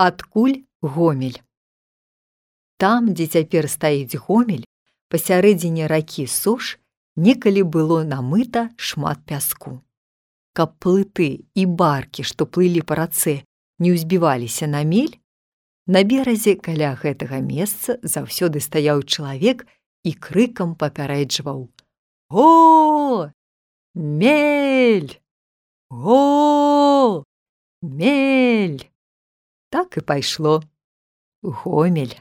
адкуль гомель. Там, дзе цяпер стаіць гомель, пасярэдзіне ракі суш некалі было намыта шмат пяску. Каб плыты і баркі, што плылі па рацэ, не ўзбіваліся на мель, на беразе каля гэтага месца заўсёды стаяў чалавек і крыкам папярэджваў: « О! Мель! О! Мель! Так і пайшло. Гомель.